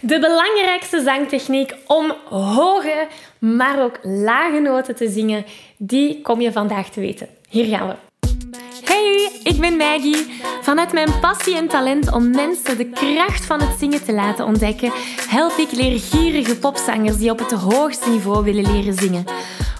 De belangrijkste zangtechniek om hoge, maar ook lage noten te zingen, die kom je vandaag te weten. Hier gaan we. Hey, ik ben Maggie. Vanuit mijn passie en talent om mensen de kracht van het zingen te laten ontdekken, help ik leergierige popzangers die op het hoogste niveau willen leren zingen.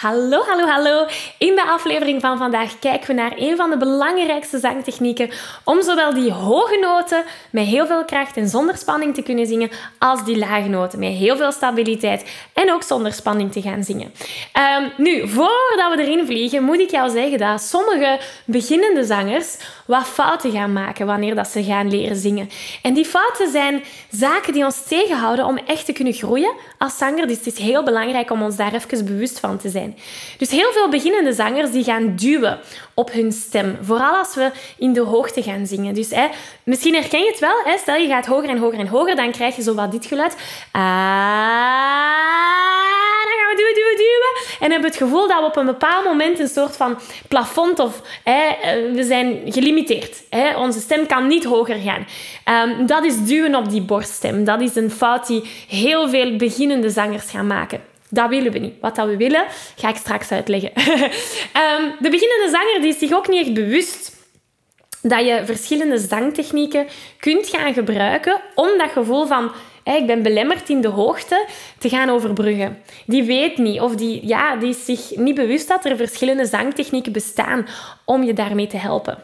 Hallo, hallo, hallo. In de aflevering van vandaag kijken we naar een van de belangrijkste zangtechnieken om zowel die hoge noten met heel veel kracht en zonder spanning te kunnen zingen, als die lage noten met heel veel stabiliteit en ook zonder spanning te gaan zingen. Um, nu, voordat we erin vliegen, moet ik jou zeggen dat sommige beginnende zangers wat fouten gaan maken wanneer dat ze gaan leren zingen. En die fouten zijn zaken die ons tegenhouden om echt te kunnen groeien als zanger. Dus het is heel belangrijk om ons daar even bewust van te zijn. Dus heel veel beginnende zangers die gaan duwen op hun stem. Vooral als we in de hoogte gaan zingen. Dus hè, misschien herken je het wel. Hè? Stel je gaat hoger en hoger en hoger, dan krijg je zo wat dit geluid. Ah, dan gaan we duwen, duwen, duwen. En hebben het gevoel dat we op een bepaald moment een soort van plafond of hè, eh, we zijn gelimiteerd. Hè? Onze stem kan niet hoger gaan. Um, dat is duwen op die borststem. Dat is een fout die heel veel beginnende zangers gaan maken. Dat willen we niet. Wat dat we willen, ga ik straks uitleggen. um, de beginnende zanger die is zich ook niet echt bewust dat je verschillende zangtechnieken kunt gaan gebruiken om dat gevoel van ik ben belemmerd in de hoogte te gaan overbruggen. Die weet niet of die, ja, die is zich niet bewust dat er verschillende zangtechnieken bestaan om je daarmee te helpen.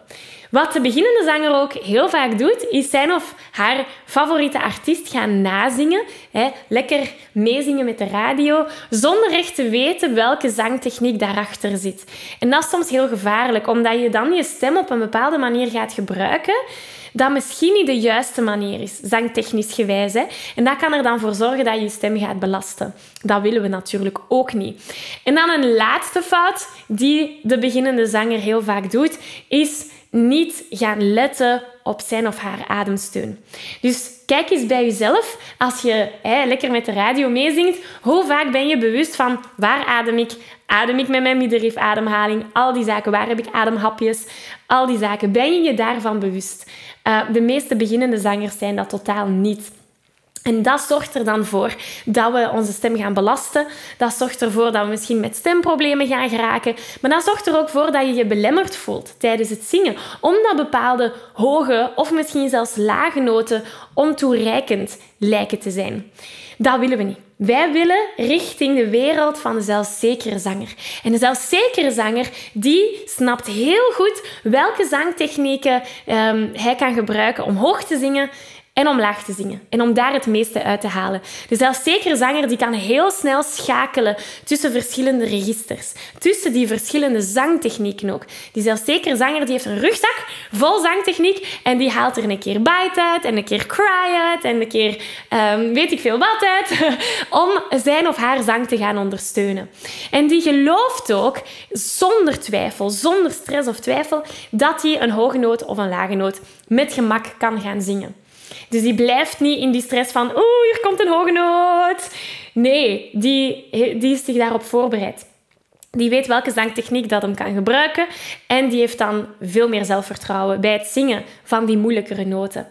Wat de beginnende zanger ook heel vaak doet, is zijn of haar favoriete artiest gaan nazingen. Hè, lekker meezingen met de radio, zonder echt te weten welke zangtechniek daarachter zit. En dat is soms heel gevaarlijk, omdat je dan je stem op een bepaalde manier gaat gebruiken dat misschien niet de juiste manier is, zangtechnisch gewijs. Hè? En dat kan er dan voor zorgen dat je je stem gaat belasten. Dat willen we natuurlijk ook niet. En dan een laatste fout die de beginnende zanger heel vaak doet, is niet gaan letten op zijn of haar ademsteun. Dus kijk eens bij jezelf, als je lekker met de radio meezingt, hoe vaak ben je bewust van waar adem ik? Adem ik met mijn middenrif ademhaling? Al die zaken. Waar heb ik ademhapjes? Al die zaken. Ben je je daarvan bewust? Uh, de meeste beginnende zangers zijn dat totaal niet. En dat zorgt er dan voor dat we onze stem gaan belasten. Dat zorgt ervoor dat we misschien met stemproblemen gaan geraken. Maar dat zorgt er ook voor dat je je belemmerd voelt tijdens het zingen. Omdat bepaalde hoge of misschien zelfs lage noten ontoereikend lijken te zijn. Dat willen we niet. Wij willen richting de wereld van de zelfzekere zanger. En de zelfzekere zanger die snapt heel goed welke zangtechnieken um, hij kan gebruiken om hoog te zingen en om laag te zingen. En om daar het meeste uit te halen. De zelfzekere zanger die kan heel snel schakelen tussen verschillende registers. Tussen die verschillende zangtechnieken ook. Die zelfzekere zanger die heeft een rugzak vol zangtechniek. En die haalt er een keer bite uit en een keer cry uit en een keer um, weet ik veel wat uit. om zijn of haar zang te gaan ondersteunen. En die gelooft ook zonder twijfel, zonder stress of twijfel, dat hij een hoge noot of een lage noot met gemak kan gaan zingen. Dus die blijft niet in die stress van, oeh, hier komt een hoge noot. Nee, die, die is zich daarop voorbereid. Die weet welke zangtechniek dat hem kan gebruiken en die heeft dan veel meer zelfvertrouwen bij het zingen van die moeilijkere noten.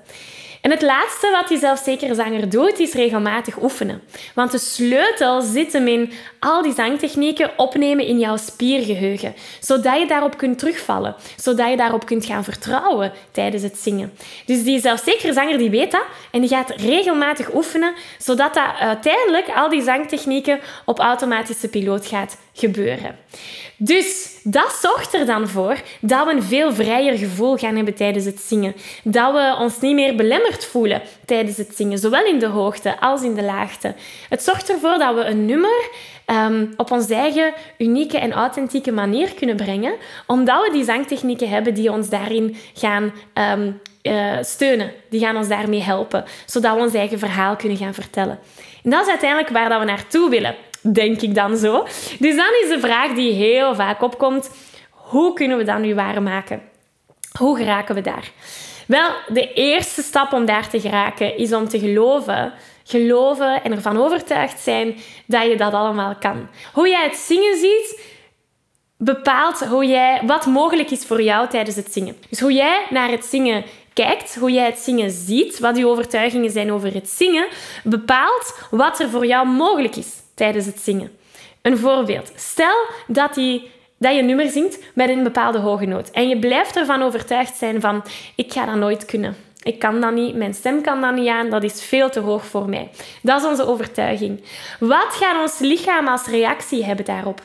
En het laatste wat die zelfzekere zanger doet, is regelmatig oefenen. Want de sleutel zit hem in al die zangtechnieken opnemen in jouw spiergeheugen. Zodat je daarop kunt terugvallen. Zodat je daarop kunt gaan vertrouwen tijdens het zingen. Dus die zelfzekere zanger die weet dat en die gaat regelmatig oefenen, zodat dat uiteindelijk al die zangtechnieken op automatische piloot gaat gebeuren. Dus dat zorgt er dan voor dat we een veel vrijer gevoel gaan hebben tijdens het zingen. Dat we ons niet meer belemmerd voelen tijdens het zingen, zowel in de hoogte als in de laagte. Het zorgt ervoor dat we een nummer um, op onze eigen unieke en authentieke manier kunnen brengen, omdat we die zangtechnieken hebben die ons daarin gaan um, uh, steunen. Die gaan ons daarmee helpen, zodat we ons eigen verhaal kunnen gaan vertellen. En dat is uiteindelijk waar dat we naartoe willen denk ik dan zo. Dus dan is de vraag die heel vaak opkomt: hoe kunnen we dat nu waarmaken? Hoe geraken we daar? Wel, de eerste stap om daar te geraken is om te geloven. Geloven en ervan overtuigd zijn dat je dat allemaal kan. Hoe jij het zingen ziet, bepaalt hoe jij, wat mogelijk is voor jou tijdens het zingen. Dus hoe jij naar het zingen kijkt, hoe jij het zingen ziet, wat je overtuigingen zijn over het zingen, bepaalt wat er voor jou mogelijk is tijdens het zingen. Een voorbeeld. Stel dat, die, dat je nummer zingt met een bepaalde hoge noot en je blijft ervan overtuigd zijn van ik ga dat nooit kunnen. Ik kan dat niet, mijn stem kan dat niet aan, dat is veel te hoog voor mij. Dat is onze overtuiging. Wat gaat ons lichaam als reactie hebben daarop?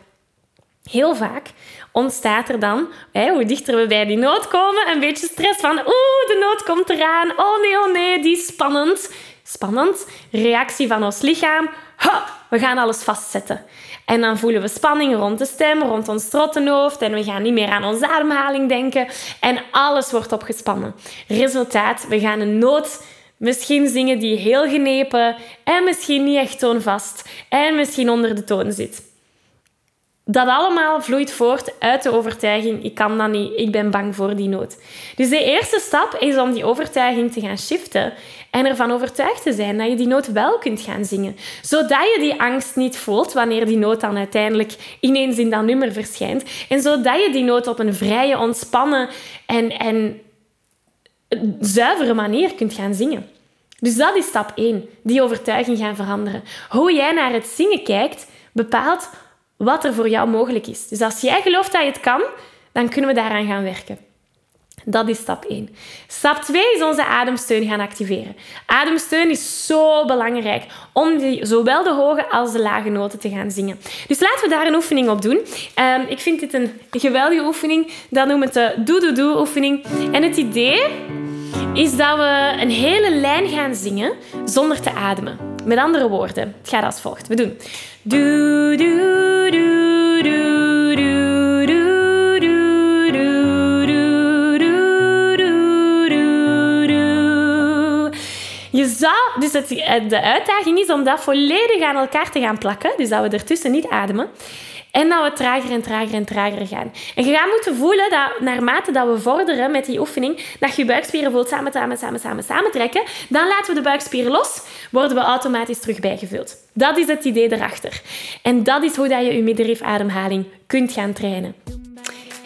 Heel vaak ontstaat er dan, hoe dichter we bij die noot komen, een beetje stress van oeh, de noot komt eraan. Oh nee, oh nee, die is spannend. Spannend. Reactie van ons lichaam. We gaan alles vastzetten. En dan voelen we spanning rond de stem, rond ons trottenhoofd. En we gaan niet meer aan onze ademhaling denken. En alles wordt opgespannen. Resultaat, we gaan een noot misschien zingen die heel genepen en misschien niet echt toonvast en misschien onder de toon zit. Dat allemaal vloeit voort uit de overtuiging: ik kan dat niet, ik ben bang voor die noot. Dus de eerste stap is om die overtuiging te gaan shiften en ervan overtuigd te zijn dat je die noot wel kunt gaan zingen. Zodat je die angst niet voelt wanneer die noot dan uiteindelijk ineens in dat nummer verschijnt. En zodat je die noot op een vrije, ontspannen en, en zuivere manier kunt gaan zingen. Dus dat is stap 1, die overtuiging gaan veranderen. Hoe jij naar het zingen kijkt, bepaalt wat er voor jou mogelijk is. Dus als jij gelooft dat je het kan, dan kunnen we daaraan gaan werken. Dat is stap 1. Stap 2 is onze ademsteun gaan activeren. Ademsteun is zo belangrijk om die, zowel de hoge als de lage noten te gaan zingen. Dus laten we daar een oefening op doen. Um, ik vind dit een geweldige oefening. Dat noemen we de doe-doe-doe oefening. En het idee is dat we een hele lijn gaan zingen zonder te ademen. Met andere woorden, het gaat als volgt. We doen doe, Dus het, de uitdaging is om dat volledig aan elkaar te gaan plakken, dus dat we ertussen niet ademen. En dat we trager en trager en trager gaan. En je gaat moeten voelen dat naarmate dat we vorderen met die oefening, dat je buikspieren voelt samen, samen, samen, samen, samen trekken. Dan laten we de buikspieren los, worden we automatisch terug bijgevuld. Dat is het idee erachter. En dat is hoe dat je je middenrifademhaling kunt gaan trainen.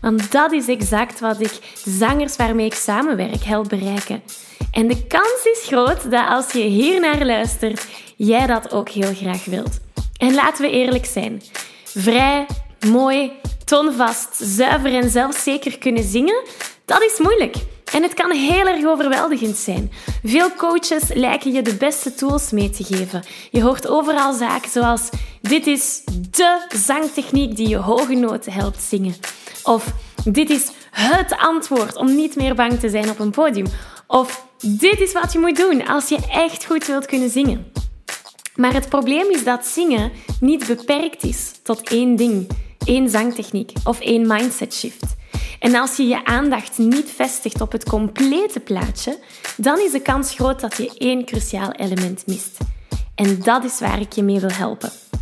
Want dat is exact wat ik zangers waarmee ik samenwerk help bereiken. En de kans is groot dat als je hier naar luistert, jij dat ook heel graag wilt. En laten we eerlijk zijn. Vrij, mooi, toonvast, zuiver en zelfzeker kunnen zingen, dat is moeilijk. En het kan heel erg overweldigend zijn. Veel coaches lijken je de beste tools mee te geven. Je hoort overal zaken zoals: dit is de zangtechniek die je hoge noten helpt zingen. Of dit is het antwoord om niet meer bang te zijn op een podium. Of dit is wat je moet doen als je echt goed wilt kunnen zingen. Maar het probleem is dat zingen niet beperkt is tot één ding, één zangtechniek of één mindset shift. En als je je aandacht niet vestigt op het complete plaatje, dan is de kans groot dat je één cruciaal element mist. En dat is waar ik je mee wil helpen.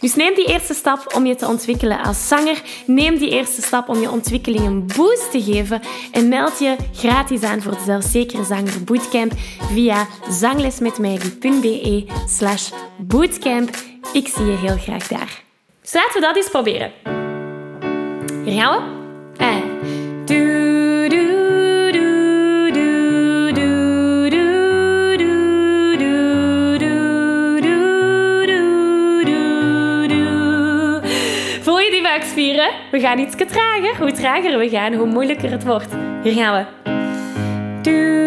Dus neem die eerste stap om je te ontwikkelen als zanger. Neem die eerste stap om je ontwikkeling een boost te geven. En meld je gratis aan voor de Zelfzekere Zanger Bootcamp via zanglesmetmeigie.be slash bootcamp. Ik zie je heel graag daar. Dus laten we dat eens proberen. Hier gaan we. Eh. Buikspieren? We gaan iets trager. Hoe trager we gaan, hoe moeilijker het wordt. Hier gaan we. Doe,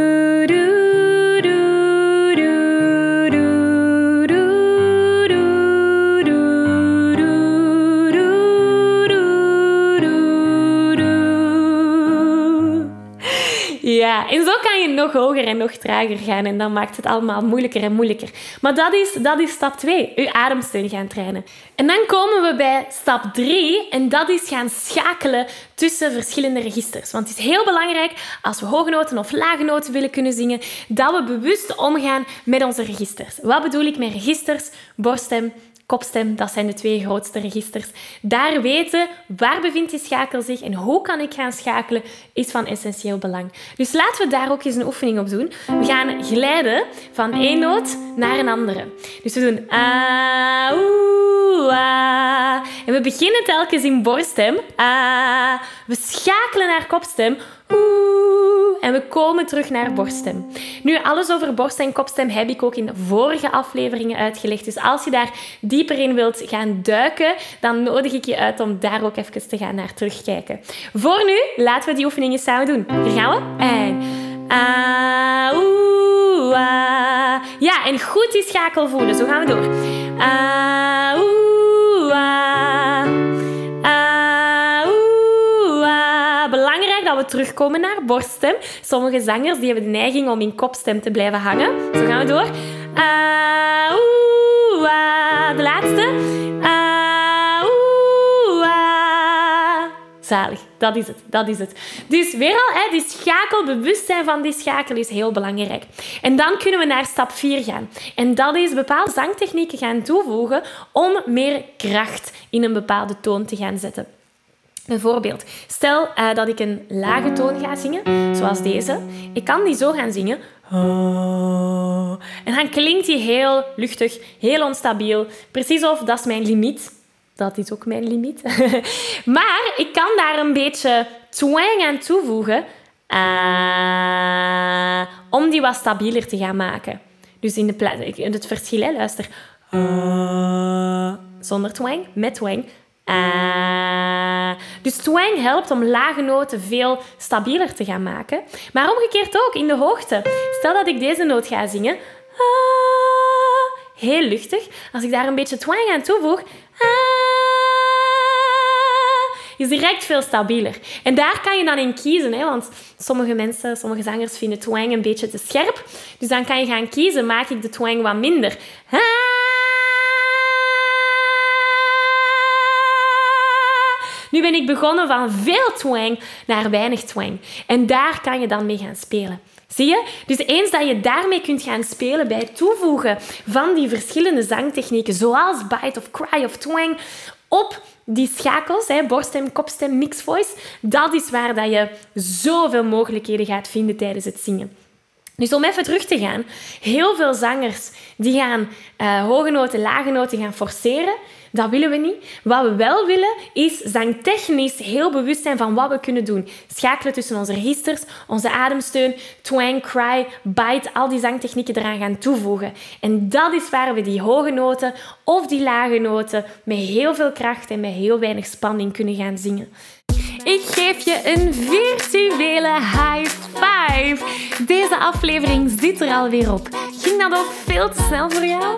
En zo kan je nog hoger en nog trager gaan en dan maakt het allemaal moeilijker en moeilijker. Maar dat is, dat is stap 2, je ademsteun gaan trainen. En dan komen we bij stap 3 en dat is gaan schakelen tussen verschillende registers. Want het is heel belangrijk als we hoge noten of lage noten willen kunnen zingen, dat we bewust omgaan met onze registers. Wat bedoel ik met registers? Borststem, kopstem, dat zijn de twee grootste registers. Daar weten waar bevindt die schakel zich en hoe kan ik gaan schakelen, is van essentieel belang. Dus laten we daar ook eens een oefening op doen. We gaan glijden van één noot naar een andere. Dus we doen a, oe, a. En we beginnen telkens in borststem. A. We schakelen naar kopstem. En we komen terug naar borststem. Nu, alles over borst- en kopstem heb ik ook in vorige afleveringen uitgelegd. Dus als je daar dieper in wilt gaan duiken, dan nodig ik je uit om daar ook even te gaan naar terugkijken. Voor nu, laten we die oefeningen samen doen. Hier gaan we. En... A, oeh, a. Ja, en goed die schakel voelen. Zo gaan we door. A, oeh, a. terugkomen naar borststem. Sommige zangers die hebben de neiging om in kopstem te blijven hangen. Zo gaan we door. A, oeh, a. De laatste. A, oeh, a. Zalig, dat is het, dat is het. Dus weer al, hè, die schakel, bewustzijn van die schakel is heel belangrijk. En dan kunnen we naar stap 4 gaan. En dat is bepaalde zangtechnieken gaan toevoegen om meer kracht in een bepaalde toon te gaan zetten. Bijvoorbeeld, stel uh, dat ik een lage toon ga zingen, zoals deze. Ik kan die zo gaan zingen. En dan klinkt die heel luchtig, heel onstabiel. Precies of dat is mijn limiet. Dat is ook mijn limiet. maar ik kan daar een beetje twang aan toevoegen. Uh, om die wat stabieler te gaan maken. Dus in het verschil, luister. Uh, zonder twang, met twang. Dus twang helpt om lage noten veel stabieler te gaan maken. Maar omgekeerd ook in de hoogte. Stel dat ik deze noot ga zingen. Uh, heel luchtig. Als ik daar een beetje twang aan toevoeg. Uh, is direct veel stabieler. En daar kan je dan in kiezen, hè, want sommige mensen, sommige zangers vinden twang een beetje te scherp. Dus dan kan je gaan kiezen, maak ik de twang wat minder. Nu ben ik begonnen van veel twang naar weinig twang. En daar kan je dan mee gaan spelen. Zie je? Dus eens dat je daarmee kunt gaan spelen bij het toevoegen van die verschillende zangtechnieken, zoals bite of cry of twang, op die schakels, hè, borststem, kopstem, mixed voice, dat is waar dat je zoveel mogelijkheden gaat vinden tijdens het zingen. Dus om even terug te gaan, heel veel zangers die gaan uh, hoge noten, lage noten gaan forceren. Dat willen we niet. Wat we wel willen, is zangtechnisch heel bewust zijn van wat we kunnen doen. Schakelen tussen onze registers, onze ademsteun, twang, cry, bite, al die zangtechnieken eraan gaan toevoegen. En dat is waar we die hoge noten of die lage noten met heel veel kracht en met heel weinig spanning kunnen gaan zingen. Ik geef je een virtuele high five. Deze aflevering zit er alweer op. Ging dat ook veel te snel voor jou?